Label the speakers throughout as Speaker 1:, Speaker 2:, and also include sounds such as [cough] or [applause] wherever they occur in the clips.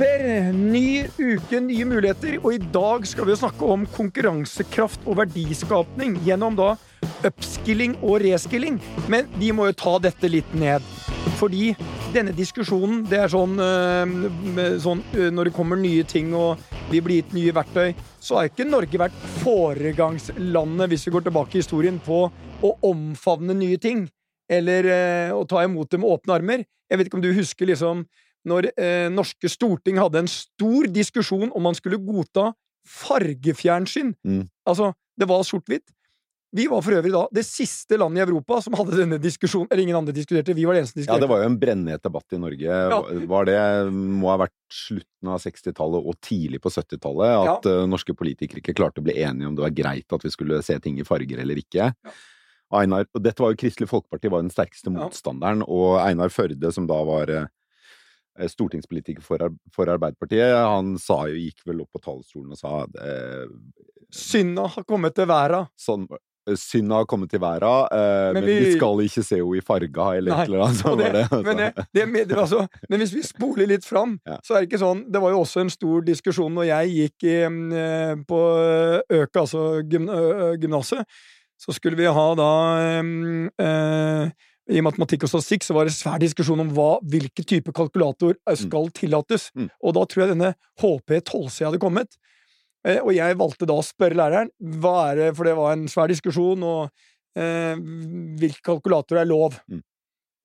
Speaker 1: Per. Ny uke, nye muligheter. Og i dag skal vi snakke om konkurransekraft og verdiskapning gjennom da upskilling og reskilling. Men vi må jo ta dette litt ned. Fordi denne diskusjonen, det er sånn, øh, sånn øh, Når det kommer nye ting og vi blir gitt nye verktøy, så har ikke Norge vært foregangslandet, hvis vi går tilbake i historien, på å omfavne nye ting. Eller øh, å ta imot det med åpne armer. Jeg vet ikke om du husker liksom når eh, norske storting hadde en stor diskusjon om man skulle godta fargefjernsyn.
Speaker 2: Mm.
Speaker 1: Altså, det var sort-hvitt. Vi var for øvrig da det siste landet i Europa som hadde denne diskusjonen. Eller ingen andre diskuterte. Vi var det eneste som
Speaker 2: Ja, det var jo en brennhet debatt i Norge. Var det må ha vært slutten av 60-tallet og tidlig på 70-tallet at ja. norske politikere ikke klarte å bli enige om det var greit at vi skulle se ting i farger eller ikke. Einar, og dette var jo Kristelig Folkeparti var den sterkeste
Speaker 1: Ja.
Speaker 2: motstanderen, og Einar Førde, som da var eh, stortingspolitiker for, for Arbeiderpartiet, han sa jo, gikk vel opp på talerstolen og sa eh,
Speaker 1: Synda har kommet til verda.
Speaker 2: sånn Synda har kommet til verda, eh,
Speaker 1: Men
Speaker 2: men, vi...
Speaker 1: vi-
Speaker 2: skal ikke se henne i farga, eller
Speaker 1: Nei,
Speaker 2: et eller annet. Sånn
Speaker 1: det,
Speaker 2: det. altså.
Speaker 1: men, det, det, med- altså, men hvis vi spoler litt fram,
Speaker 2: Ja.
Speaker 1: så er det ikke sånn Det var jo også en stor diskusjon når jeg gikk i, eh, på Øke, altså gym, gymnaset. Så skulle vi ha da eh, eh, I matematikk og statistikk så var det svær diskusjon om hva, hvilken type kalkulator eh, skal tillates.
Speaker 2: Mm.
Speaker 1: Og da tror jeg denne HP 12C hadde kommet. Eh, og jeg valgte da å spørre læreren, hva er det, for det var en svær diskusjon, og eh, hvilken kalkulator er lov.
Speaker 2: Mm.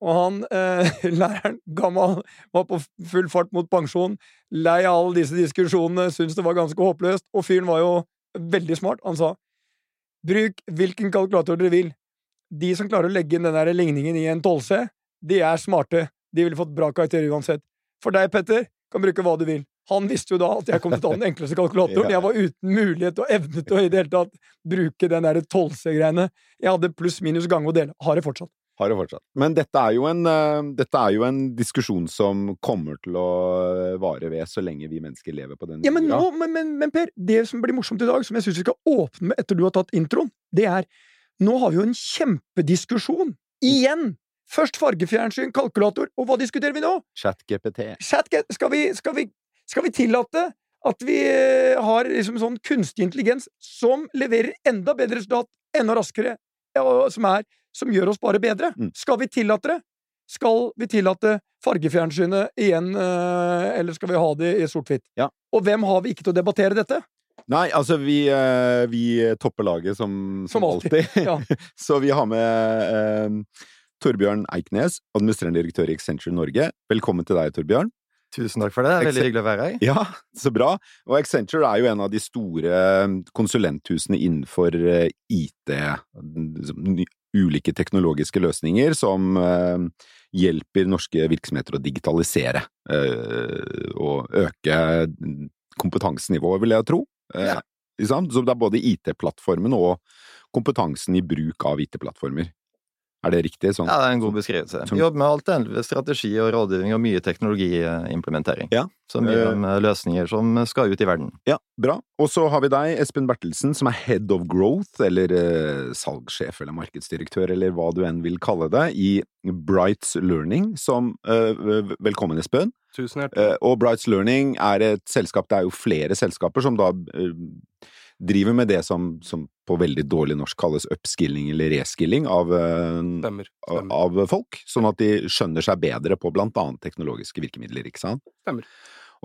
Speaker 1: Og han, eh, [laughs] læreren, gammel, var på full fart mot pensjon, lei av alle disse diskusjonene, syntes det var ganske håpløst, og fyren var jo veldig smart. Han sa bruk hvilken kalkulator dere vil. De som klarer å legge inn den der ligningen i en 12C, de er smarte. De ville fått bra karakter uansett. For deg, Petter, kan bruke hva du vil. Han visste jo da at jeg kom til å ta den enkleste kalkulatoren. [laughs] Jeg var uten mulighet og evne til å i det hele tatt bruke den der 12C-greiene. Jeg hadde pluss minus gange og dele. Har det fortsatt.
Speaker 2: Har det fortsatt. Men dette er, en, uh, dette er jo en diskusjon som kommer til å eh, vare ved så lenge vi mennesker lever på den
Speaker 1: Ja, men, nå, men, men, men Per, det som blir morsomt i dag, som jeg syns vi skal åpne med etter du har tatt introen, det er Nå har vi jo en kjempediskusjon! Igjen! Først fargefjernsyn, kalkulator, og hva diskuterer vi nå?
Speaker 2: ChatGPT.
Speaker 1: Chat skal vi, skal vi, skal vi tillate at vi eh, har liksom sånn kunstig intelligens som leverer enda bedre resultat, enda raskere, som, er, som gjør oss bare bedre?
Speaker 2: Mm.
Speaker 1: Skal vi tillate det? Skal vi tillate fargefjernsynet igjen, eh, eller skal vi ha det i sort-hvitt?
Speaker 2: Ja.
Speaker 1: Og hvem har vi ikke til å debattere dette?
Speaker 2: Nei, altså, vi, eh, vi topper laget som, som,
Speaker 1: Som alltid.
Speaker 2: alltid.
Speaker 1: Ja. [laughs]
Speaker 2: Så vi har med eh, Torbjørn Eiknes, administrerende direktør i Accenture Norge. Velkommen til deg, Torbjørn.
Speaker 3: Tusen takk for det. Veldig hyggelig å være her.
Speaker 2: Ja, så bra. Og Accenture er jo en av de store konsulenthusene innenfor eh, IT. liksom, Ulike teknologiske løsninger som eh, hjelper norske virksomheter å digitalisere. eh, og øke kompetansenivået, vil jeg tro. Eh,
Speaker 1: Ja.
Speaker 2: Så det er både IT-plattformen og kompetansen i bruk av IT-plattformer. Er det riktig? Sånn?
Speaker 3: Ja, det er en god beskrivelse.
Speaker 2: Som-
Speaker 3: Vi jobber med alt det strategi og rådgivning og mye teknologiimplementering.
Speaker 2: Ja.
Speaker 3: Så mye
Speaker 2: Eh.
Speaker 3: om løsninger som skal ut i verden.
Speaker 2: Ja, bra. Og så har vi deg, Espen Bertelsen, som er Head of Growth, eller eh, salgssjef eller markedsdirektør, eller hva du enn vil kalle det, i Brights Learning, som eh, Velkommen, Espen.
Speaker 4: Tusen hjertelig.
Speaker 2: Eh, og Brights Learning er et selskap, det er jo flere selskaper som da eh, driver med det som, som på veldig dårlig norsk kalles upskilling eller reskilling av, eh,
Speaker 4: Stemmer. Stemmer.
Speaker 2: av folk, sånn at de skjønner seg bedre på blant annet teknologiske virkemidler, ikke sant?
Speaker 4: Stemmer.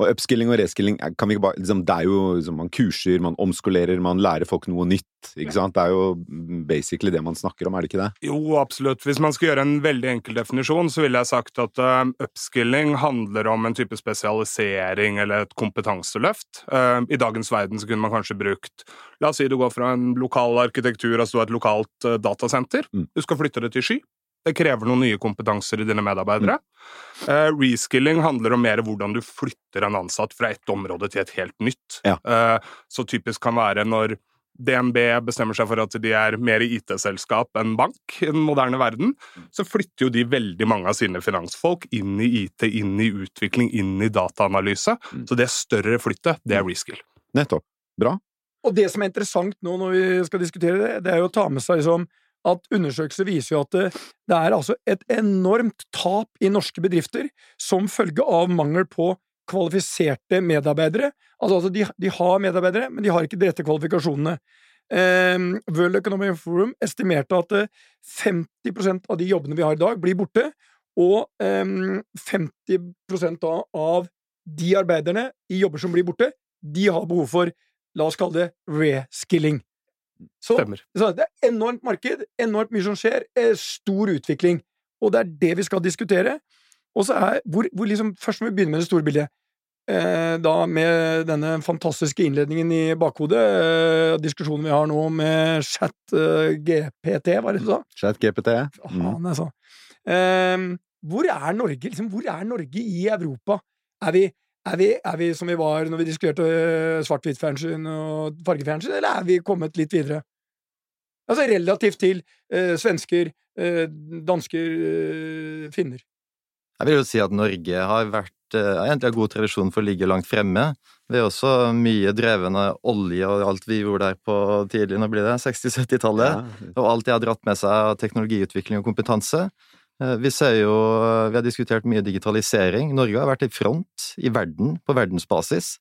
Speaker 2: Og upskilling og reskilling kan vi ikke bare liksom, Det er jo liksom, Man kurser, man omskolerer, man lærer folk noe nytt, ikke sant? Det er jo basically det man snakker om, er det ikke det?
Speaker 4: Jo, absolutt. Hvis man skal gjøre en veldig enkel definisjon, så ville jeg sagt at uh, upskilling handler om en type spesialisering eller et kompetanseløft. Uh, I dagens verden så kunne man kanskje brukt La oss si du går fra en lokal arkitektur, altså du har et lokalt uh, datasenter.
Speaker 2: Mm.
Speaker 4: Du skal flytte det til sky. Det krever noen nye kompetanser i dine medarbeidere. Uh, reskilling handler om mer hvordan du flytter en ansatt fra et område til et helt nytt.
Speaker 2: Ja.
Speaker 4: Uh, så typisk kan være når DNB bestemmer seg for at de er mer IT-selskap enn bank i den moderne verden, så flytter jo de veldig mange av sine finansfolk inn i IT, inn i utvikling, inn i dataanalyse.
Speaker 2: Mm.
Speaker 4: Så det større flyttet, det er reskill.
Speaker 2: Nettopp. Bra.
Speaker 1: Og det som er interessant nå når vi skal diskutere det, det er jo å ta med seg liksom at undersøkelser viser jo at det, det er altså et enormt tap i norske bedrifter som følge av mangel på kvalifiserte medarbeidere. Altså, altså de, de, har medarbeidere, men de har ikke de rette kvalifikasjonene. Eh, World Economic Forum estimerte at 50% av de jobbene vi har i dag, blir borte, og eh, 50 da av de arbeiderne i jobber som blir borte, de har behov for, la oss kalle det, reskilling. Så, så, det er enormt marked, enormt mye som skjer, eh, stor utvikling. Og det er det vi skal diskutere. Og så er hvor, hvor liksom, Først må vi begynne med det store bildet. Eh, da med denne fantastiske innledningen i bakhodet, eh, diskusjonen vi har nå med chat eh, GPT, hva er det du sa?
Speaker 2: Chat GPT.
Speaker 1: Mm. Ah, altså. Hvor er Norge liksom, hvor er Norge i Europa? Er vi, er vi, er vi som vi var når vi diskuterte eh, svart-hvitt-fjernsyn og fargefjernsyn, eller er vi kommet litt videre? Altså relativt til eh, svensker, eh, dansker, eh, finner.
Speaker 3: Jeg vil jo si at Norge har vært eh, egentlig har god tradisjon for å ligge langt fremme. Vi er også mye dreven av olje og alt vi gjorde der på tidlig, nå blir det 60-70-tallet. Ja. Og alt de har dratt med seg av teknologiutvikling og kompetanse. Eh, vi ser jo Vi har diskutert mye digitalisering. Norge har vært i front i verden, på verdensbasis.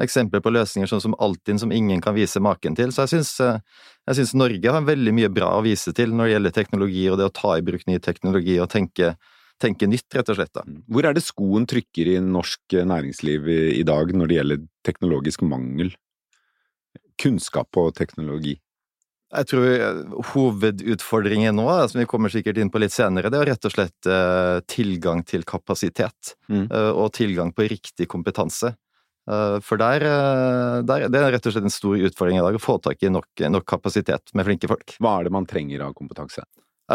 Speaker 3: Eksempler på løsninger sånn som Altinn som ingen kan vise maken til. Så jeg syns, syns Norge har veldig mye bra å vise til når det gjelder teknologi og det å ta i bruk ny teknologi og tenke tenke nytt, rett og slett. Da.
Speaker 2: Mm. Hvor er det skoen trykker i norsk eh, næringsliv i dag når det gjelder teknologisk mangel? Kunnskap og teknologi?
Speaker 3: Jeg tror eh, hovedutfordringen nå, som vi kommer sikkert inn på litt senere, det er rett og slett uh, tilgang til kapasitet. Mm. Uh, og tilgang på riktig kompetanse. For der, der, Det er rett og slett en stor utfordring i dag, å få tak i nok, nok kapasitet med flinke folk.
Speaker 2: Hva er det man trenger av kompetanse?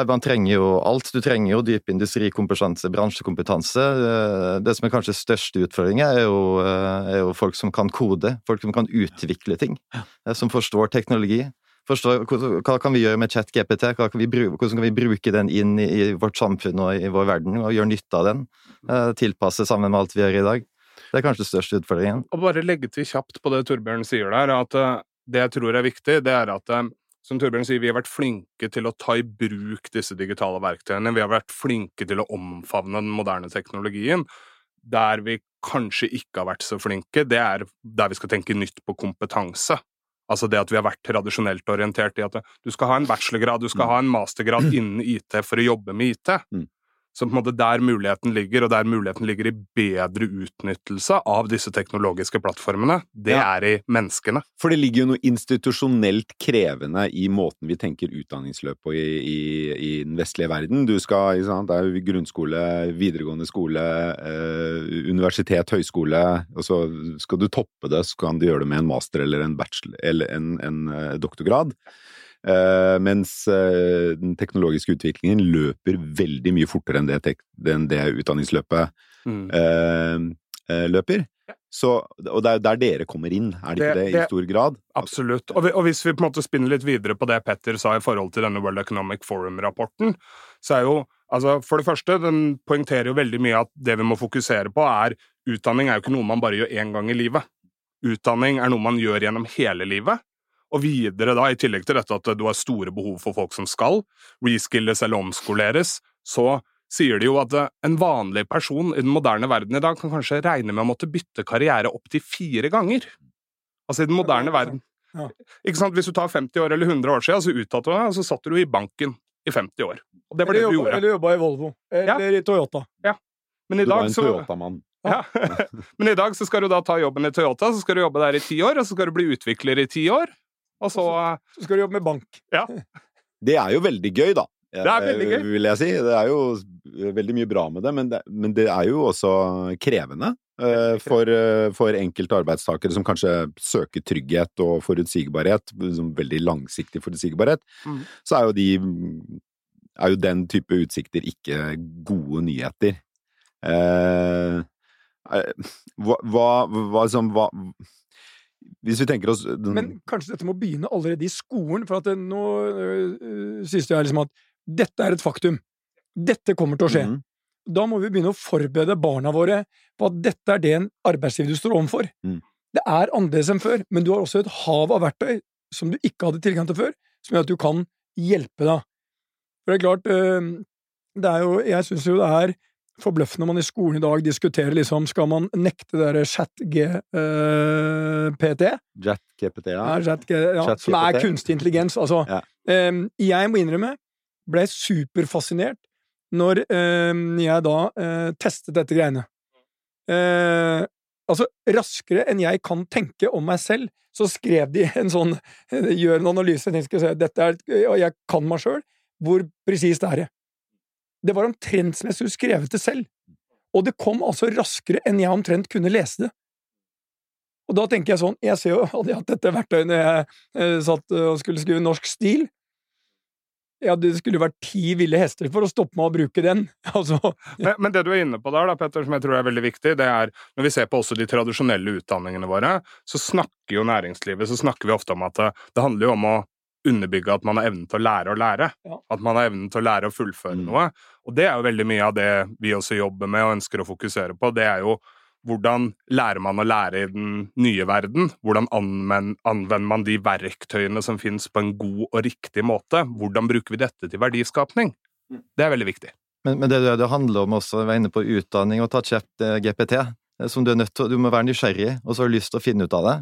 Speaker 3: Man trenger jo alt. Du trenger jo dyp industrikompetanse, bransjekompetanse. Eh, det som er kanskje største utfordringen, er eh, er jo folk som kan kode. Folk som kan utvikle ting. Eh, som forstår teknologi. Forstår, hva kan vi gjøre med ChatGPT? Hvordan kan vi bruke den inn i vårt samfunn og i vår verden, og gjøre nytte av den? Tilpasse sammen med alt vi gjør i dag. Det er kanskje den største utfordringen.
Speaker 4: Og bare legge til kjapt på det Torbjørn sier der, at det jeg tror er viktig, det er at som Torbjørn sier, vi har vært flinke til å ta i bruk disse digitale verktøyene. Vi har vært flinke til å omfavne den moderne teknologien. Der vi kanskje ikke har vært så flinke, det er der vi skal tenke nytt på kompetanse. Altså det at vi har vært tradisjonelt orientert i at du skal ha en bachelorgrad, du skal mm. ha en mastergrad [clears throat] innen IT for å jobbe med IT. Mm. Så på en måte der muligheten ligger, og der muligheten ligger i bedre utnyttelse av disse teknologiske plattformene, det ja. er i menneskene.
Speaker 2: For det ligger jo noe institusjonelt krevende i måten vi tenker utdanningsløp på i, i, i den vestlige verden. Du skal, sant, Det er jo grunnskole, videregående skole, eh, universitet, høyskole, og så skal du toppe det, så kan du gjøre det med en master eller en bachelor, eller en, en, en eh, doktorgrad. Uh, mens uh, den teknologiske utviklingen løper veldig mye fortere enn det, enn det utdanningsløpet mm. uh, løper. Så, og det er der dere kommer inn, er det, det ikke det, det, i stor grad?
Speaker 4: Absolutt. Og, og, hvis vi på en måte spinner litt videre på det Petter sa i forhold til denne World Economic Forum-rapporten, så er jo altså For det første, den poengterer jo veldig mye at det vi må fokusere på, er utdanning er jo ikke noe man bare gjør én gang i livet. Utdanning er noe man gjør gjennom hele livet. Og videre, da, i tillegg til dette at du har store behov for folk som skal reskilles eller omskoleres, så sier de jo at eh, en vanlig person i den moderne verden i dag kan kanskje regne med å måtte bytte karriere opptil fire ganger. Altså i den moderne verden. Ja. Ikke sant? Hvis du tar 50 år eller 100 år siden, så uttalte du deg, og så satt du i banken i 50 år. Og det var det du gjorde.
Speaker 1: Eller jobba i Volvo. Eller ja. i Toyota.
Speaker 4: Ja. Men i
Speaker 2: du
Speaker 4: dag
Speaker 2: var en Toyota-mann.
Speaker 4: Ja. [laughs] Men i dag så skal du da ta jobben i Toyota, så skal du jobbe der i ti år, og så skal du bli utvikler i ti år, og så,
Speaker 1: så skal du jobbe med bank.
Speaker 4: Ja. [laughs]
Speaker 2: Det er jo veldig gøy, da.
Speaker 4: Det er veldig gøy.
Speaker 2: Vil jeg si. Det er jo veldig mye bra med det, men det, men det er jo også krevende. Uh, for, uh, for, enkelte arbeidstakere som kanskje søker trygghet og forutsigbarhet, veldig langsiktig forutsigbarhet, mm. så er jo de er jo den type utsikter ikke gode nyheter. Uh, hva, hva, hva, som, hva hvis vi tenker oss
Speaker 1: den... Men kanskje dette må begynne allerede i skolen, for at det, nå øh, synes jeg liksom at dette er et faktum. Dette kommer til å skje. Mm. Da må vi begynne å forberede barna våre på at dette er det en arbeidsgiver du står overfor. Mm. Det er annerledes enn før, men du har også et hav av verktøy som du ikke hadde tilgang til før, som gjør at du kan hjelpe deg. For det er klart, øh, det er jo Jeg synes jo det er forbløffende når man i skolen i dag diskuterer liksom Skal man nekte det derre chat-GPT?
Speaker 2: Jet GPT, ja.
Speaker 1: Ja, chat, ja,
Speaker 2: Chat
Speaker 1: som er kunstig intelligens. Altså,
Speaker 2: Ja.
Speaker 1: Um, jeg må innrømme, ble superfascinert når um, jeg da uh, testet dette greiene. Uh, altså, raskere enn jeg kan tenke om meg selv, så skrev de en sånn [laughs] Gjør en analyse, jeg si, dette er, og jeg kan meg sjøl, hvor presist er det? Det var omtrent som jeg skulle skrevet det selv. Og det kom altså raskere enn jeg omtrent kunne lese det. Og da tenker jeg sånn, jeg ser jo, hadde jeg hatt dette verktøyet når jeg eh, satt og skulle skrive norsk stil, ja, det skulle vært ti ville hester for å stoppe meg å bruke den. [laughs] Altså,
Speaker 4: Men, men det du er inne på der, da, Petter, som jeg tror er veldig viktig, det er når vi ser på også de tradisjonelle utdanningene våre, så snakker jo næringslivet så snakker vi ofte om at det handler jo om å underbygge at man har evnen til å lære å lære.
Speaker 1: Ja.
Speaker 4: At man har evnen til å lære å fullføre
Speaker 2: Mm.
Speaker 4: noe. Og det er jo veldig mye av det vi også jobber med og ønsker å fokusere på. Det er jo hvordan lærer man å lære i den nye verden? Hvordan anvender man de verktøyene som finnes på en god og riktig måte? Hvordan bruker vi dette til verdiskapning? Det er veldig viktig.
Speaker 3: Men, men det, det handler om også, vi var inne på utdanning og ta chat eh, GPT, eh, som du er nødt til, du må være nysgjerrig, og så har du lyst til å finne ut av det.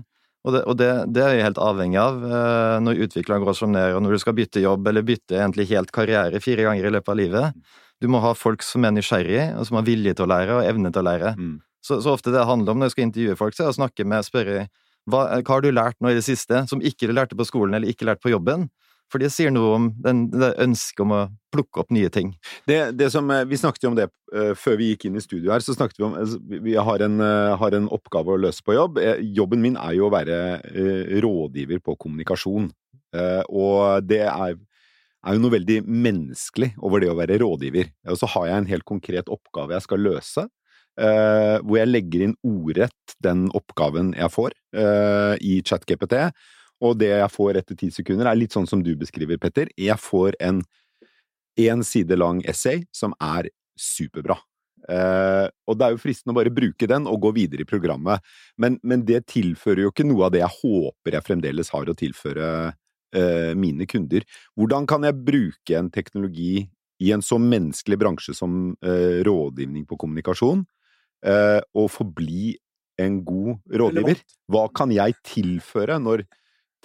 Speaker 3: Og det, og det, det er jeg helt avhengig av eh, når utviklingen går som ned, og når du skal bytte jobb, eller bytte egentlig helt karriere fire ganger i løpet av livet. Du må ha folk som er nysgjerrig, og som har vilje til å lære, og evne til å lære.
Speaker 2: Mm.
Speaker 3: Så, så ofte det handler om når jeg skal intervjue folk, så er å snakke med, spørre hva, hva har du lært nå i det siste som ikke du lærte på skolen eller ikke lærte på jobben? For det sier noe om den, det ønsket om å plukke opp nye ting.
Speaker 2: Det, det som, eh, vi snakket jo om det eh, før vi gikk inn i studio her. så snakket Vi om, altså, vi- har en, eh, har en oppgave å løse på jobb. Eh, Jobben min er jo å være eh, rådgiver på kommunikasjon. Eh, Og det er, er jo noe veldig menneskelig over det å være rådgiver. Og så har jeg en helt konkret oppgave jeg skal løse. eh, Hvor jeg legger inn ordrett den oppgaven jeg får eh, i ChatGPT. Og det jeg får etter ti sekunder, er litt sånn som du beskriver, Petter. Jeg får en én side lang essay som er superbra. Eh, og det er jo fristende å bare bruke den og gå videre i programmet, men, men det tilfører jo ikke noe av det jeg håper jeg fremdeles har å tilføre eh, mine kunder. Hvordan kan jeg bruke en teknologi i en så menneskelig bransje som eh, rådgivning på kommunikasjon, eh, og forbli en god rådgiver? Hva kan jeg tilføre når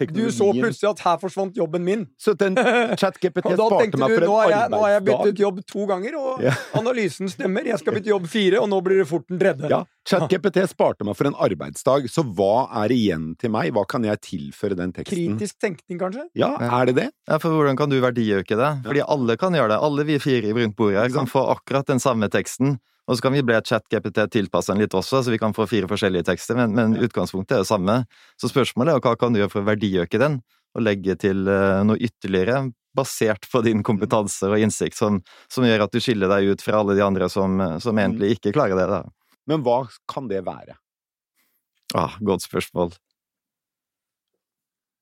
Speaker 1: du så plutselig at her forsvant jobben min.
Speaker 2: Så den ChatGPT [laughs] sparte meg for en
Speaker 1: nå har, jeg, nå har jeg byttet jobb to ganger, og
Speaker 2: Ja. [laughs]
Speaker 1: analysen stemmer. Jeg skal bytte jobb fire, og nå blir det fort den tredje.
Speaker 2: Ja, ChatGPT sparte meg for en arbeidsdag, så hva er igjen til meg? Hva kan jeg tilføre den teksten?
Speaker 1: Kritisk tenkning, kanskje?
Speaker 2: Ja, er det det?
Speaker 3: Ja, for hvordan kan du verdiøke det? Fordi alle kan gjøre det. Alle vi fire i rundt bordet her kan få akkurat den samme teksten. Og så kan vi be ChatGPT tilpasse den litt også, så vi kan få fire forskjellige tekster, men, men utgangspunktet er det samme. Så spørsmålet er hva kan du gjøre for å verdiøke den, og legge til eh, noe ytterligere basert på din kompetanse og innsikt, som, som gjør at du skiller deg ut fra alle de andre som, som egentlig ikke klarer det. da.
Speaker 2: Men hva kan det være?
Speaker 3: Ah, godt spørsmål.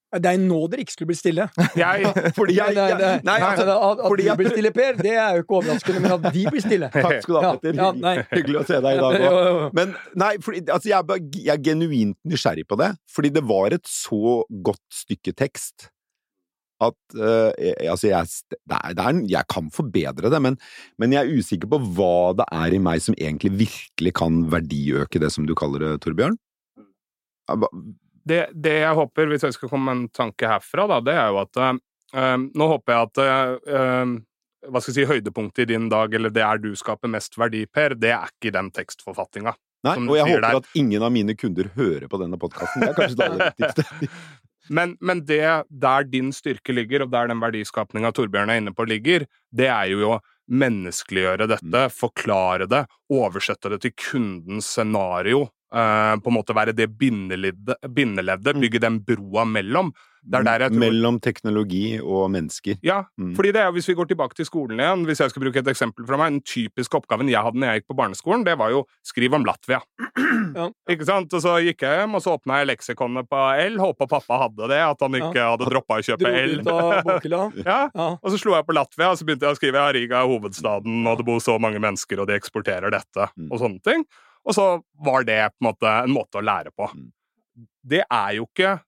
Speaker 1: Det er nå dere ikke skulle bli stille.
Speaker 4: Jeg,
Speaker 2: Fordi jeg, [laughs]
Speaker 1: Nei, nei,
Speaker 2: nei, altså,
Speaker 1: at, at du blir stille, Per, det er jo ikke overraskende, men at de blir stille [laughs]
Speaker 2: Takk skal du ha, Petter.
Speaker 1: ja, ja, [laughs]
Speaker 2: Hyggelig å se deg i dag òg. Men nei, fordi, altså, jeg, jeg er genuint nysgjerrig på det, fordi det var et så godt stykke tekst at uh, altså jeg, det er, det er, jeg kan forbedre det, men, men jeg er usikker på hva det er i meg som egentlig virkelig kan verdiøke det som du kaller det, Torbjørn.
Speaker 4: Det, det jeg håper, hvis jeg skal komme med en tanke herfra, da, det er jo at øh, Nå håper jeg at eh, hva skal jeg si, høydepunktet i din dag, eller det er du skaper mest verdi, Per, det er ikke den tekstforfattinga.
Speaker 2: Nei, og jeg håper
Speaker 4: der.
Speaker 2: at ingen av mine kunder hører på denne podkasten. Det er kanskje [laughs] det aller viktigste.
Speaker 4: Men, men det der din styrke ligger, og der den verdiskapninga Torbjørn er inne på ligger, det er jo å menneskeliggjøre dette, forklare det, oversette det til kundens scenario. Eh, på en måte være det bindeleddet, bindeleddet bygge den broa mellom. Tror
Speaker 2: Mellom teknologi og mennesker.
Speaker 4: Ja,
Speaker 2: Mm.
Speaker 4: fordi det er, hvis vi går tilbake til skolen igjen, hvis jeg skal bruke et eksempel fra meg, den typiske oppgaven jeg hadde når jeg gikk på barneskolen, det var jo skriv om Latvia. [clears throat]
Speaker 1: Ja.
Speaker 4: Ikke sant? Og så gikk jeg hjem, og så åpna jeg leksikonet på L, håpa pappa hadde det, at han ikke hadde droppa å kjøpe L. [laughs] Ja,
Speaker 1: Ja.
Speaker 4: og så slo jeg på Latvia, og så begynte jeg å skrive ja, Riga er hovedstaden, og det bor så mange mennesker, og de eksporterer dette,
Speaker 2: Mm.
Speaker 4: og sånne ting. Og så var det på en måte en måte å lære på.
Speaker 2: Mm.
Speaker 4: Det er jo ikke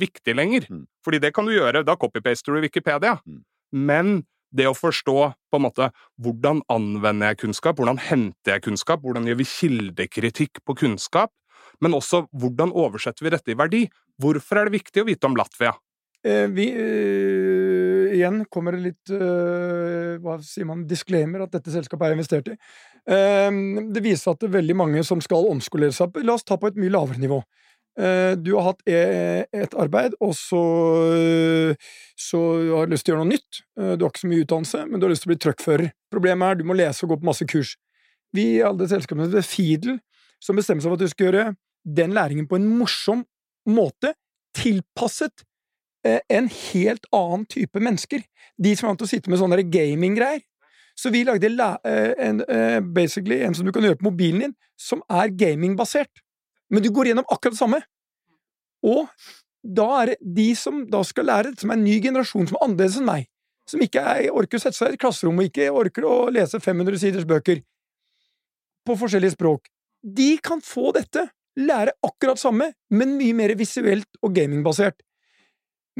Speaker 4: viktig lenger,
Speaker 2: Mm.
Speaker 4: fordi det kan du gjøre, da copypaster du Wikipedia.
Speaker 2: Mm.
Speaker 4: Men det å forstå på en måte hvordan anvender jeg kunnskap, hvordan henter jeg kunnskap, hvordan gjør vi kildekritikk på kunnskap, men også hvordan oversetter vi dette i verdi? Hvorfor er det viktig å vite om Latvia?
Speaker 1: Eh, vi eh, Igjen kommer det litt eh, Hva sier man? Disclaimer at dette selskapet er investert i. Eh, det viser at det er veldig mange som skal omskolere seg. La oss ta på et mye lavere nivå. Eh, du har hatt e- et arbeid, og så, så har du lyst til å gjøre noe nytt. Eh, Du har ikke så mye utdannelse, men du har lyst til å bli truckfører. Problemet er du må lese og gå på masse kurs. Vi i alle selskapene er Fidel som bestemmer seg for at du skal gjøre den læringen på en morsom måte, tilpasset eh, en helt annen type mennesker. De som er vant til å sitte med sånne gaming-greier. Så vi lagde eh, en, eh, basically en som du kan gjøre på mobilen din, som er gamingbasert. Men du går gjennom akkurat det samme. Og da er det de som da skal lære, som er en ny generasjon, som er annerledes enn meg, som ikke er, orker å sette seg i et klasserom og ikke orker å lese 500 siders bøker på forskjellige språk, de kan få dette, lære akkurat samme, men mye mer visuelt og gamingbasert.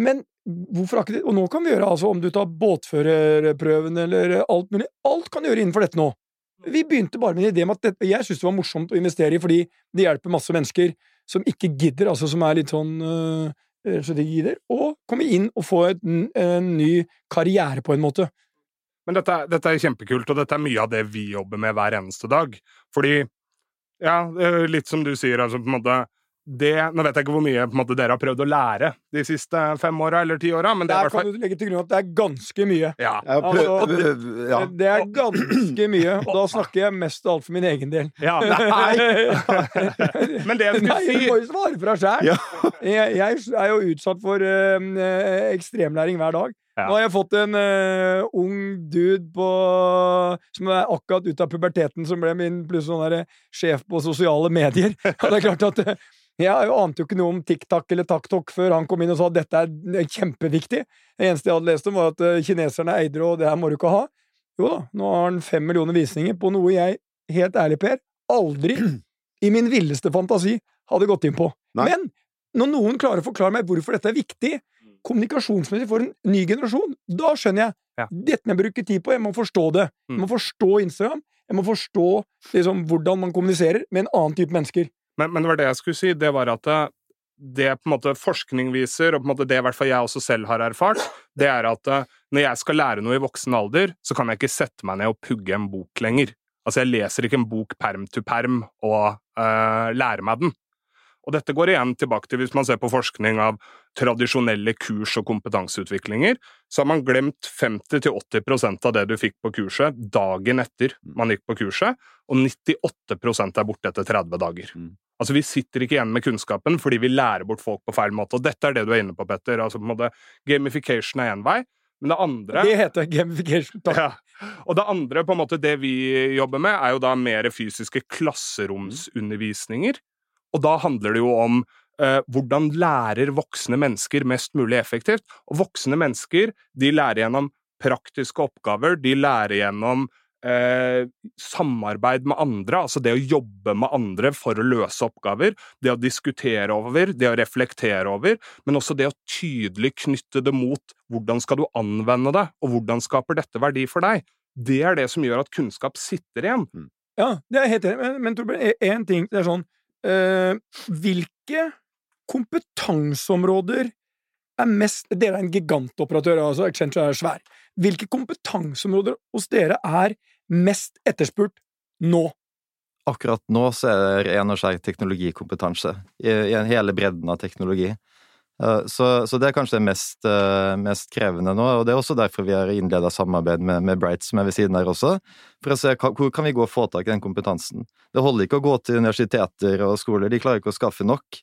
Speaker 1: Men hvorfor har ikke det Og nå kan vi gjøre altså om du tar båtførerprøven eller alt mulig, alt kan gjøre innenfor dette nå. Vi begynte bare med en idé om at dette, jeg syntes det var morsomt å investere i, fordi det hjelper masse mennesker som ikke gidder, altså som er litt sånn øh, så og gidder, og komme inn og få et, en ny karriere på en måte.
Speaker 4: Men dette, dette er kjempekult, og dette er mye av det vi jobber med hver eneste dag. Fordi, ja, er litt som du sier, altså på en måte det, Nå vet jeg ikke hvor mye på en måte, dere har prøvd å lære de siste fem åra eller ti åra, men det er
Speaker 1: Der kan
Speaker 4: fall
Speaker 1: du legge til grunn at det er ganske mye.
Speaker 4: ja.
Speaker 1: Altså,
Speaker 2: ja.
Speaker 1: Det er ganske mye, og da snakker jeg mest av alt for min egen del.
Speaker 4: ja. [laughs] Men det jeg skulle
Speaker 1: Nei, du
Speaker 4: si
Speaker 1: må jo svare for deg sjæl!
Speaker 2: Ja.
Speaker 1: Jeg, jeg er jo utsatt for øh, ekstremlæring hver dag.
Speaker 4: Ja.
Speaker 1: Nå har jeg fått en uh, ung dude på, som er akkurat ut av puberteten, som ble min pluss sånn der, sjef på sosiale medier. [laughs] Og det er klart at eh, jeg ante jo ikke noe om TikTok eller TakTok før han kom inn og sa at dette er kjempeviktig. Det eneste jeg hadde lest om, var at eh, kineserne eide det, og det her må du ikke ha. Jo da, nå har han fem millioner visninger på noe jeg, helt ærlig, Per, aldri i min villeste fantasi hadde gått inn på.
Speaker 2: Nei.
Speaker 1: Men når noen klarer å forklare meg hvorfor dette er viktig kommunikasjonsmessig for en ny generasjon, da skjønner jeg.
Speaker 4: Ja.
Speaker 1: Dette må jeg bruke tid på, jeg må forstå det. Jeg må forstå Instagram, jeg må forstå liksom, hvordan man kommuniserer med en annen type mennesker.
Speaker 4: Men, men det var det jeg skulle si, det var at det, det på en måte forskning viser, og på en måte det i hvert fall jeg også selv har erfart, det er at eh, når jeg skal lære noe i voksen alder, så kan jeg ikke sette meg ned og pugge en bok lenger. Altså, jeg leser ikke en bok perm to perm og uh, lærer meg den. Og dette går igjen tilbake til hvis man ser på forskning av tradisjonelle kurs- og kompetanseutviklinger, så har man glemt 50-80% av det du fikk på kurset dagen etter man gikk på kurset, og 98% er borte etter 30 dager.
Speaker 2: Mm.
Speaker 4: Altså, Vi sitter ikke igjen med kunnskapen fordi vi lærer bort folk på feil måte. Og dette er det du er inne på, Petter. Altså, på en måte, Gamification er én vei, men det andre
Speaker 1: Det heter gamification. Takk.
Speaker 4: ja. Og det andre, på en måte, det vi jobber med, er jo da mer fysiske klasseromsundervisninger. Og da handler det jo om eh, hvordan lærer voksne mennesker mest mulig effektivt. Og voksne mennesker, de lærer gjennom praktiske oppgaver, de lærer gjennom eh, samarbeid med andre, altså det å jobbe med andre for å løse oppgaver, det å diskutere over, det å reflektere over, men også det å tydelig knytte det mot hvordan skal du anvende det, og hvordan skaper dette verdi for deg. Det er det som gjør at kunnskap sitter igjen.
Speaker 1: Ja, det er helt enig men, men én ting det er sånn Hvilke kompetanseområder er mest Dere er en gigantoperatør, altså Accenture er svær. Hvilke kompetanseområder hos dere er mest etterspurt nå?
Speaker 3: Akkurat nå så er det ren og skjær teknologikompetanse i, i hele bredden av teknologi. Eh, Så, så det er kanskje det mest, eh, mest krevende nå, og det er også derfor vi har innleda samarbeid med, med Bright, som er ved siden her også, for å se hvor kan vi gå og få tak i den kompetansen. Det holder ikke å gå til universiteter og skoler, de klarer ikke å skaffe nok.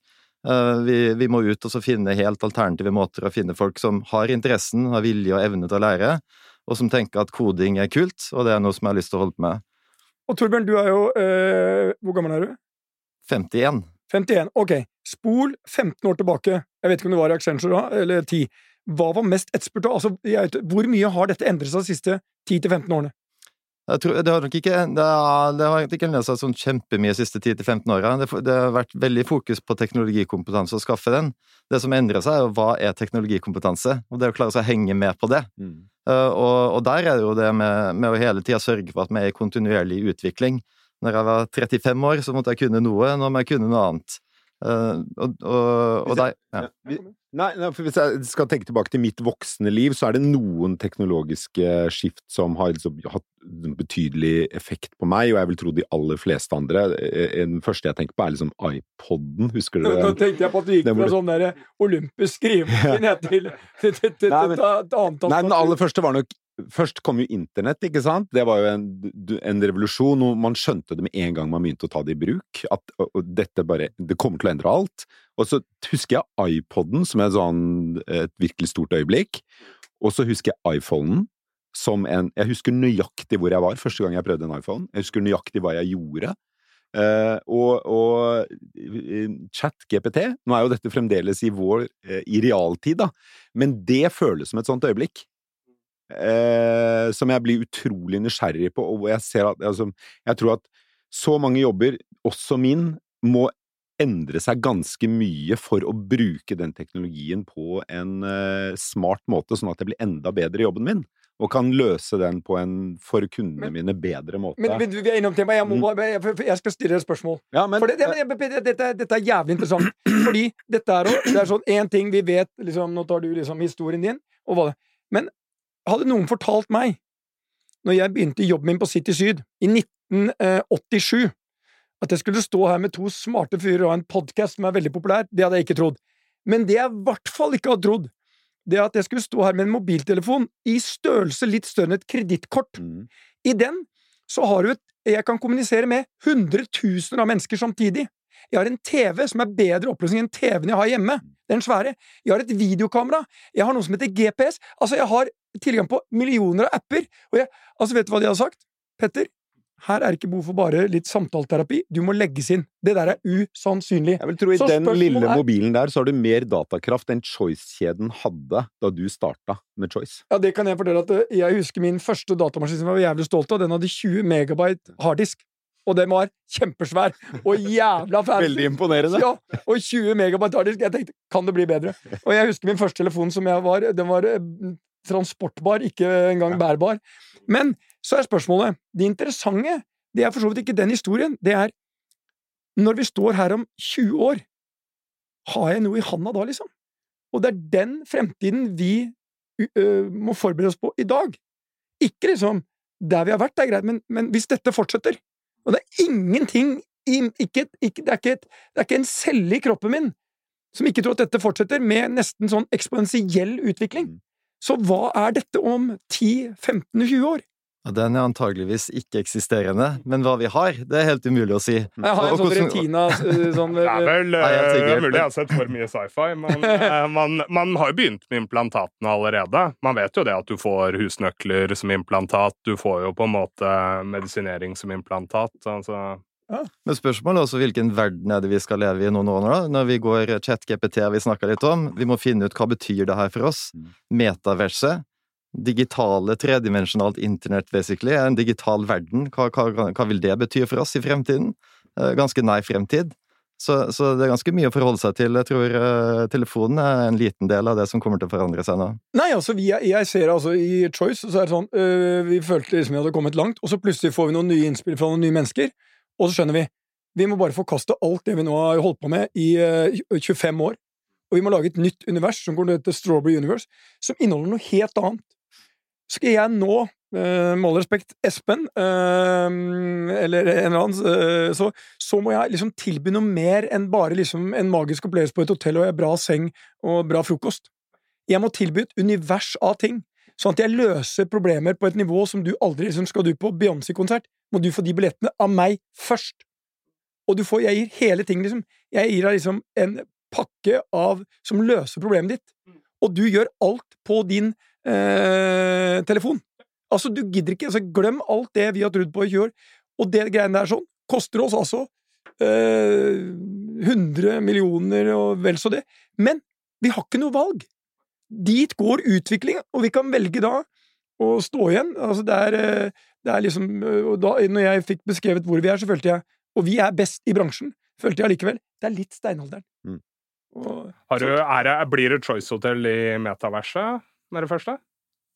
Speaker 3: Eh, Vi, vi må ut og så finne helt alternative måter å finne folk som har interessen, har vilje og evne til å lære, og som tenker at koding er kult, og det er noe som jeg har lyst til å holde på med.
Speaker 1: Og Torbjørn, du er jo eh, Hvor gammel er du?
Speaker 3: 51.
Speaker 1: 51. Ok, spol 15 år tilbake. Jeg vet ikke om det var i Accenture da, eller ti. Hva var mest etterspurt da? Altså, jeg, vet- hvor mye har dette endret seg de siste 10-15 årene?
Speaker 3: Jeg tror, det har nok ikke det har, det har ikke endret seg sånn kjempemye de siste 10-15 åra. Det, det har vært veldig fokus på teknologikompetanse og skaffe den. Det som endrer seg, er jo hva er teknologikompetanse, og det å klare seg å henge med på det.
Speaker 2: Mm.
Speaker 3: Uh, og, og, der er det jo det med, med å hele tida sørge for at vi er i kontinuerlig utvikling. Når jeg var 35 år, så måtte jeg kunne noe, nå må jeg kunne noe annet. Uh, og, og, og deg ja.
Speaker 2: Nei, nei, for Hvis jeg skal tenke tilbake til mitt voksne liv, så er det noen teknologiske skift som har liksom, hatt betydelig effekt på meg, og jeg vil tro de aller fleste andre. Eh, den første jeg tenker på, er liksom iPoden, husker du det?
Speaker 1: Nå tenkte jeg på at du gikk fra sånn der olympisk skrivemaskin til, et annet
Speaker 2: Nei, den aller første var nok Først kom jo internett, ikke sant? Det var jo en, en, revolusjon, og man skjønte det med en gang man begynte å ta det i bruk. At dette bare Det kommer til å endre alt. Og så husker jeg iPoden som et, sånn, et virkelig stort øyeblikk. Og så husker jeg iPhonen som en Jeg husker nøyaktig hvor jeg var første gang jeg prøvde en iPhone. Jeg husker nøyaktig hva jeg gjorde. Uh, og, og chat-GPT Nå er jo dette fremdeles i vår uh, i realtid, da, men det føles som et sånt øyeblikk eh, som jeg blir utrolig nysgjerrig på, og hvor jeg ser at altså, Jeg tror at så mange jobber, også min, må endre seg ganske mye for å bruke den teknologien på en eh, smart måte, sånn at jeg blir enda bedre i jobben min. Og kan løse den på en for kundene mine bedre måte.
Speaker 1: Men, men vi er innom temaet. Jeg, må, mm. jeg, skal stille et spørsmål. Ja, men, For det, det, dette, dette, er jævlig interessant. Fordi dette er, det er sånn én ting vi vet liksom, Nå tar du liksom historien din, og hva det Men hadde noen fortalt meg, når jeg begynte jobben min på City Syd i 1987, at jeg skulle stå her med to smarte fyrer og ha en podkast som er veldig populær, det hadde jeg ikke trodd. Men det jeg i hvert fall ikke hadde trodd, det at jeg skulle stå her med en mobiltelefon i størrelse litt større enn et kredittkort. Mm. I den så har du et Jeg kan kommunisere med hundretusener av mennesker samtidig. Jeg har en TV som er bedre oppløsning enn TV-en jeg har hjemme. Den svære. Jeg har et videokamera. Jeg har noe som heter GPS. Altså, jeg har tilgang på millioner av apper. Og jeg, altså, vet du hva de hadde sagt? Petter, her er det ikke behov for bare litt samtaleterapi, du må legges inn. Det der er usannsynlig.
Speaker 2: Jeg vil tro I den lille er... mobilen der så har du mer datakraft enn Choice-kjeden hadde da du starta med Choice.
Speaker 1: Ja, det kan jeg fortelle at eh, jeg husker min første datamaskin som jeg var jævlig stolt av. Den hadde 20 megabyte harddisk. Og den var kjempesvær og jævla fancy.
Speaker 2: Veldig imponerende.
Speaker 1: Ja, og 20 megabyte harddisk. Jeg tenkte, kan det bli bedre? Og jeg husker min første telefon som jeg var Den var eh, transportbar, ikke engang bærbar. Men så er spørsmålet Det interessante, det er for så vidt ikke den historien, det er Når vi står her om 20 år, har jeg noe i handa da, liksom? Og det er den fremtiden vi må forberede oss på i dag. Ikke liksom der vi har vært, det er greit, men, men hvis dette fortsetter Og det er ingenting ikke, ikke, det, er ikke et, det er ikke en celle i kroppen min som ikke tror at dette fortsetter, med nesten sånn eksponentiell utvikling. Mm. Så hva er dette om 10-15-20 år?
Speaker 3: Den er antageligvis ikke-eksisterende, men hva vi har, det er helt umulig å si.
Speaker 1: Jeg har en sånn retina eh, sånn, [laughs]
Speaker 4: Det er vel uh, mulig jeg har sett for mye sci-fi, men uh, man, man, har jo begynt med implantatene allerede. Man vet jo det at du får husnøkler som implantat, du får jo på en måte medisinering som implantat. altså
Speaker 3: ja. Men spørsmålet er også hvilken verden er det vi skal leve i noen år nå, da? Når vi går chat-GPT, vi snakka litt om. Vi må finne ut hva betyr det her for oss. Mm. Metaverset. Digitale, tredimensjonalt internett, basically. En digital verden. Hva, hva, hva, vil det bety for oss i fremtiden? Eh, ganske nær fremtid. Så, så, det er ganske mye å forholde seg til. Jeg tror uh, telefonen er en liten del av det som kommer til å forandre seg nå.
Speaker 1: Nei, altså, vi, jeg ser altså i Choice, så er det sånn øh, Vi følte liksom vi hadde kommet langt, og så plutselig får vi noen nye innspill fra noen nye mennesker. Og så skjønner vi vi må bare forkaste alt det vi nå har holdt på med i eh, 25 år. Og vi må lage et nytt univers som går til Strawberry Universe, som inneholder noe helt annet. Skal jeg nå, uh, med all respekt, Espen, uh, eller en eller annen, så, så, må jeg liksom tilby noe mer enn bare liksom en magisk opplevelse på et hotell og en bra seng og bra frokost. Jeg må tilby et univers av ting, sånn at jeg løser problemer på et nivå som du aldri liksom, Skal du på Beyoncé-konsert? må du få de billettene av meg først. Og du får, jeg gir hele ting, liksom. Jeg gir deg liksom en pakke av som løser problemet ditt. Og du gjør alt på din eh, telefon. Altså, du gidder ikke altså, Glem alt det vi har trodd på i 20 år. Og det greiene der sånn koster oss altså eh, 100 millioner og vel så det. Men vi har ikke noe valg. Dit går utviklinga, og vi kan velge da å stå igjen. Altså, det er, eh, det er liksom øh, og da, Når jeg fikk beskrevet hvor vi er, så følte jeg Og vi er best i bransjen, følte jeg allikevel. Det er litt steinalderen. Mm.
Speaker 4: Og, du, det, blir det Choice Hotel i metaverset med det første?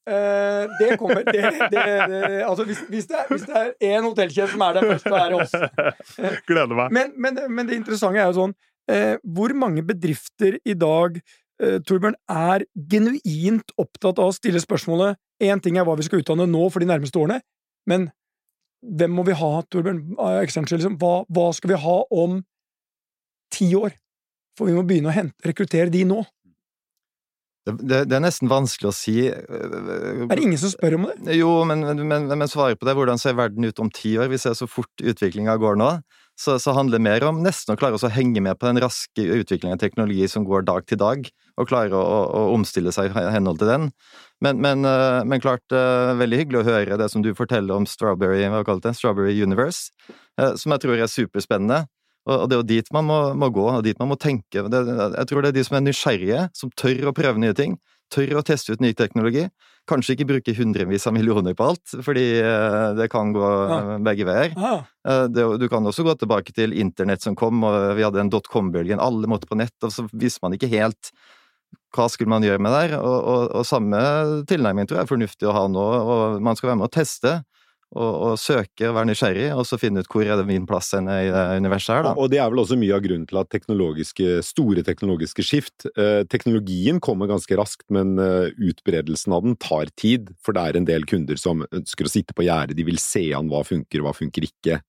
Speaker 1: Uh, det kommer det, det, det, Altså, hvis, hvis, det er, én hotellkjede som er der først, så er det oss. [laughs]
Speaker 4: Gleder meg.
Speaker 1: Men, men, men det interessante er jo sånn uh, Hvor mange bedrifter i dag, eh, Torbjørn, er genuint opptatt av å stille spørsmålet Én ting er hva vi skal utdanne nå for de nærmeste årene, men hvem må vi ha, Torbjørn? liksom? Hva, hva skal vi ha om ti år? For vi må begynne å hente, rekruttere de nå.
Speaker 3: Det, det, er nesten vanskelig å si øh,
Speaker 1: Er det ingen som spør om det?
Speaker 3: Jo, men, men, men svaret på det, hvordan ser verden ut om ti år? Vi ser så fort utviklinga går nå. Så, så handler det mer om nesten å klare å henge med på den raske utviklingen av teknologi som går dag til dag, og klare å, å, å omstille seg i henhold til den. Men, men, øh, men klart, øh, veldig hyggelig å høre det som du forteller om Strawberry, hva kalte det? Strawberry Universe, som jeg tror er superspennende. Og det er jo dit man må, må gå, og dit man må tenke. Det, jeg tror det er de som er nysgjerrige, som tør å prøve nye ting. Tør å teste ut ny teknologi. Kanskje ikke bruke hundrevis av millioner på alt, fordi eh, det kan gå ja. begge veier. Ja. Det, du kan også gå tilbake til internett som kom, og vi hadde en dotcom-bølgen. Alle måtte på nett, og så visste man ikke helt hva skulle man gjøre med det. Og, og, og samme tilnærming tror jeg er fornuftig å ha nå. og Man skal være med å teste og, og søke og være nysgjerrig, og så finne ut hvor er det min plass i det universet her, da.
Speaker 2: Og det er vel også mye av grunnen til at teknologiske, store teknologiske skift eh, Teknologien kommer ganske raskt, men eh, utbredelsen av den tar tid, for det er en del kunder som ønsker å sitte på gjerdet, de vil se an hva funker, hva funker ikke.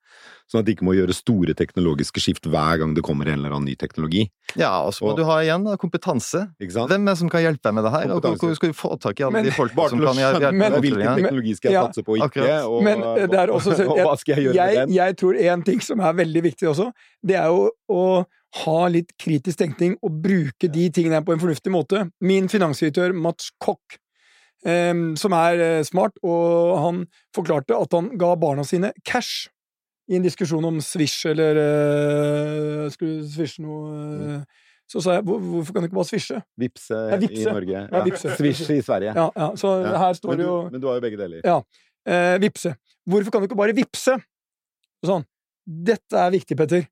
Speaker 2: Sånn at de ikke må gjøre store teknologiske skift hver gang det kommer en eller annen ny teknologi.
Speaker 3: Ja, og så må og, du ha igjen da, kompetanse. Hvem er det som kan hjelpe deg med det her? Og hvor skal du få tak i alle men, de folkene som kan hjelpe deg?
Speaker 2: Men, hvilken teknologi skal jeg ja, satse på og ikke? Og,
Speaker 1: men eh, det er også, [laughs]
Speaker 2: og, hva skal jeg gjøre
Speaker 1: jeg,
Speaker 2: med den?
Speaker 1: Jeg tror en ting som er veldig viktig også, det er jo å ha litt kritisk tenkning og bruke de tingene på en fornuftig måte. Min finansdirektør Mats Koch Um, som er uh, smart, og han forklarte at han ga barna sine cash i en diskusjon om Swish eller uh, Skulle swishe noe uh, Så sa jeg hvor, hvorfor kan du ikke bare swishe?
Speaker 2: Vipse, ja, vipse. i Norge.
Speaker 1: Ja, vipse.
Speaker 2: Swish i Sverige.
Speaker 1: Ja, ja. Så her står
Speaker 2: det
Speaker 1: jo
Speaker 2: Men du har jo begge deler.
Speaker 1: Ja. Uh, vipse. Hvorfor kan du ikke bare vipse? Sånn. Dette er viktig, Petter.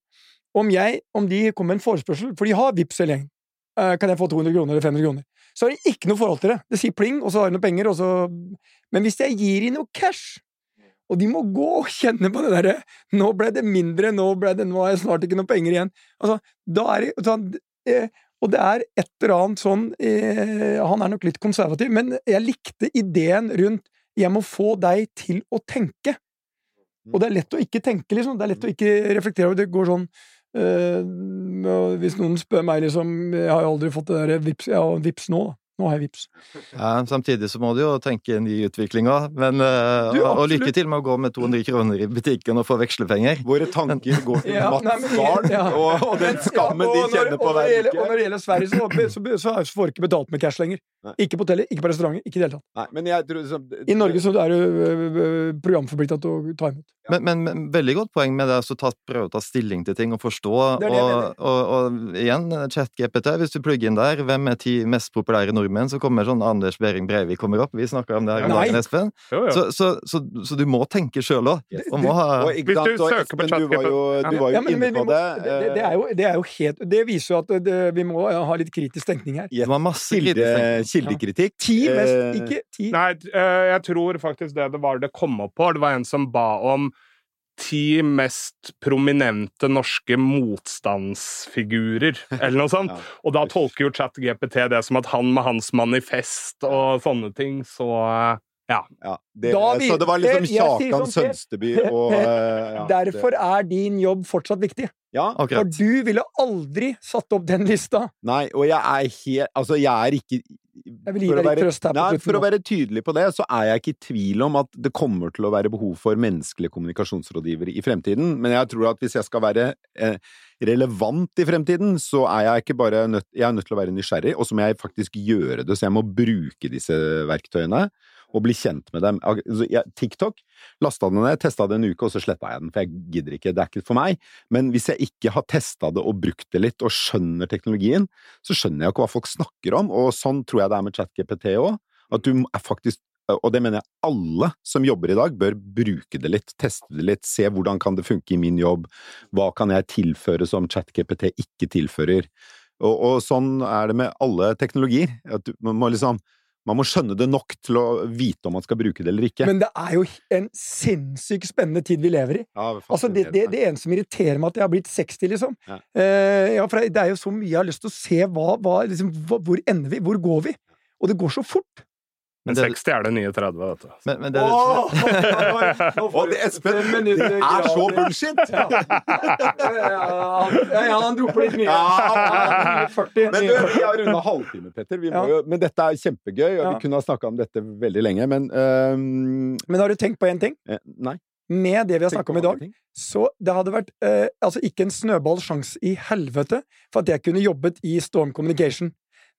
Speaker 1: Om jeg, om de kommer med en forespørsel, for de har vips eller gjeng, kan jeg få 200 kroner eller 500 kroner? Så har de ikke noe forhold til det. Det sier pling, og så har de noen penger, og så Men hvis jeg gir dem noe cash, og de må gå og kjenne på det derre 'Nå ble det mindre, nå ble det Nå har jeg snart ikke noe penger igjen'. Altså, da er det sånn, eh, Og det er et eller annet sånn eh, Han er nok litt konservativ, men jeg likte ideen rundt 'Jeg må få deg til å tenke'. Og det er lett å ikke tenke, liksom. Det er lett å ikke reflektere over det. går sånn øh, Hvis noen spør meg, liksom Jeg har jo aldri fått det der vips, jeg har vips nå, da. Nå har jeg vips.
Speaker 3: Ja, samtidig så må du jo tenke ny utvikling òg. Men uh, du, Og lykke til med å gå med 200 kroner i butikken og få vekslepenger.
Speaker 2: Våre tanker går til ja, Mats barn ja. og, og, den skammen ja, og, de kjenner på hver uke.
Speaker 1: Og når det gjelder Sverige, så, så, så, så får du ikke betalt med cash lenger. Nei. Ikke på hotellet, ikke på restauranter, ikke i det hele tatt.
Speaker 2: Så,
Speaker 1: I Norge så er du uh, programforplikta til å ta imot.
Speaker 3: Men, men, men, veldig godt poeng med det å ta, prøve å ta stilling til ting og forstå. Det det og, og, og, igjen, chat-GPT, hvis du plugger inn der, hvem er ti mest populære nordmenn, så kommer sånn Anders Behring Breivik kommer opp. Vi snakker om det her om dagen, Espen. Jo, jo. Så, så, så, så, du må tenke sjøl òg.
Speaker 4: Hvis du søker på chat-GPT
Speaker 2: Du var jo, du var jo ja, inne på det.
Speaker 1: Det, det, er jo, det, er jo, helt Det viser jo at vi må ha litt kritisk tenkning her.
Speaker 3: Ja, Det var masse Kilde,
Speaker 2: Kildekritikk.
Speaker 1: Ti mest, eh, ikke ti.
Speaker 4: Nei, eh, jeg tror faktisk det det var det kom opp på. Det var en som ba om ti mest prominente norske motstandsfigurer, [laughs] eller noe sånt. ja. Og da tolker jo ChatGPT det som at han med hans manifest og sånne ting, så ja.
Speaker 2: ja det, vi, så det var liksom Kjakan sånn, Sønsteby og [laughs]
Speaker 1: ja, Derfor er din jobb fortsatt viktig.
Speaker 2: Ja,
Speaker 1: akkurat. For du ville aldri satt opp den lista.
Speaker 2: Nei, og jeg er helt Altså, jeg er ikke
Speaker 1: trøst her
Speaker 2: på slutten. For å være tydelig på det, så er jeg ikke i tvil om at det kommer til å være behov for menneskelige kommunikasjonsrådgivere i fremtiden, men jeg tror at hvis jeg skal være eh, relevant i fremtiden, så er jeg ikke bare nødt, jeg er nødt til å være nysgjerrig, og så må jeg faktisk gjøre det, så jeg må bruke disse verktøyene og bli kjent med dem. TikTok lasta den ned, testa det en uke, og så sletta jeg den, for jeg gidder ikke, det er ikke for meg. Men hvis jeg ikke har testa det og brukt det litt, og skjønner teknologien, så skjønner jeg ikke hva folk snakker om, og sånn tror jeg det er med ChatGPT òg. At du er faktisk og det mener jeg alle som jobber i dag, bør bruke det litt, teste det litt, se hvordan kan det funke i min jobb, hva kan jeg tilføre som ChatGPT ikke tilfører. Og, og sånn er det med alle teknologier. At du må liksom man må skjønne det nok til å vite om man skal bruke det eller ikke.
Speaker 1: Men det er jo en sinnssykt spennende tid vi lever i.
Speaker 2: ja,
Speaker 1: Altså, det, det, det eneste som irriterer meg, at jeg har blitt 60, liksom.
Speaker 2: Ja.
Speaker 1: Eh, ja, for det er jo så mye jeg har lyst til å se hva, hva, liksom, Hvor ender vi? Hvor går vi? Og det går så fort!
Speaker 4: Men
Speaker 3: det-
Speaker 4: 60 er det nye 30, vet du.
Speaker 3: Men, men det, [laughs]
Speaker 2: Å, det, Espen, det er så bullshit!
Speaker 1: Ja, ja, ja, han dropper litt mye.
Speaker 2: Ja.
Speaker 1: 40.
Speaker 2: Men du, vi har runda halvtime, Petter. Vi må
Speaker 1: Ja.
Speaker 2: jo, men dette er kjempegøy, og vi kunne ha snakka om dette veldig lenge, men um...
Speaker 1: Men har du tenkt på én ting?
Speaker 2: eh, Nei.
Speaker 1: Med det vi har snakka om i dag,
Speaker 2: ting.
Speaker 1: så det hadde vært eh, altså ikke en snøballsjanse i helvete for at jeg kunne jobbet i Storm Communication.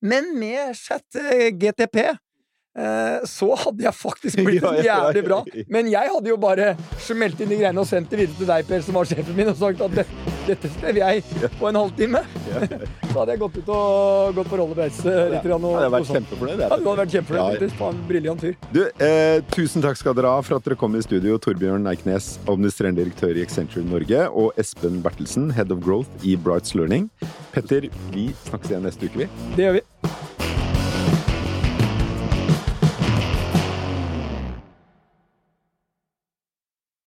Speaker 1: Men med chat eh, GTP så hadde jeg faktisk [laughs] blitt jævlig bra. Men jeg hadde jo bare smelt inn de greiene og sendt det videre til deg, Per, som var sjefen min, og sagt at det, dette skrev jeg på en halvtime. [laughs] Så hadde jeg gått ut og gått på rollebeis eh, litt. og-
Speaker 2: Ja, jeg har vært kjempefornøyd.
Speaker 1: Ja, du hadde vært kjempefornøyd, faktisk. Faen, briljant fyr.
Speaker 2: Du, eh, tusen takk skal dere ha for at dere kom i studio, Torbjørn Eiknes, administrerende direktør i Accenture Norge, og Espen Bertelsen, head of growth i Brights Learning. Petter, vi snakkes igjen neste uke, vi.
Speaker 1: Det gjør vi.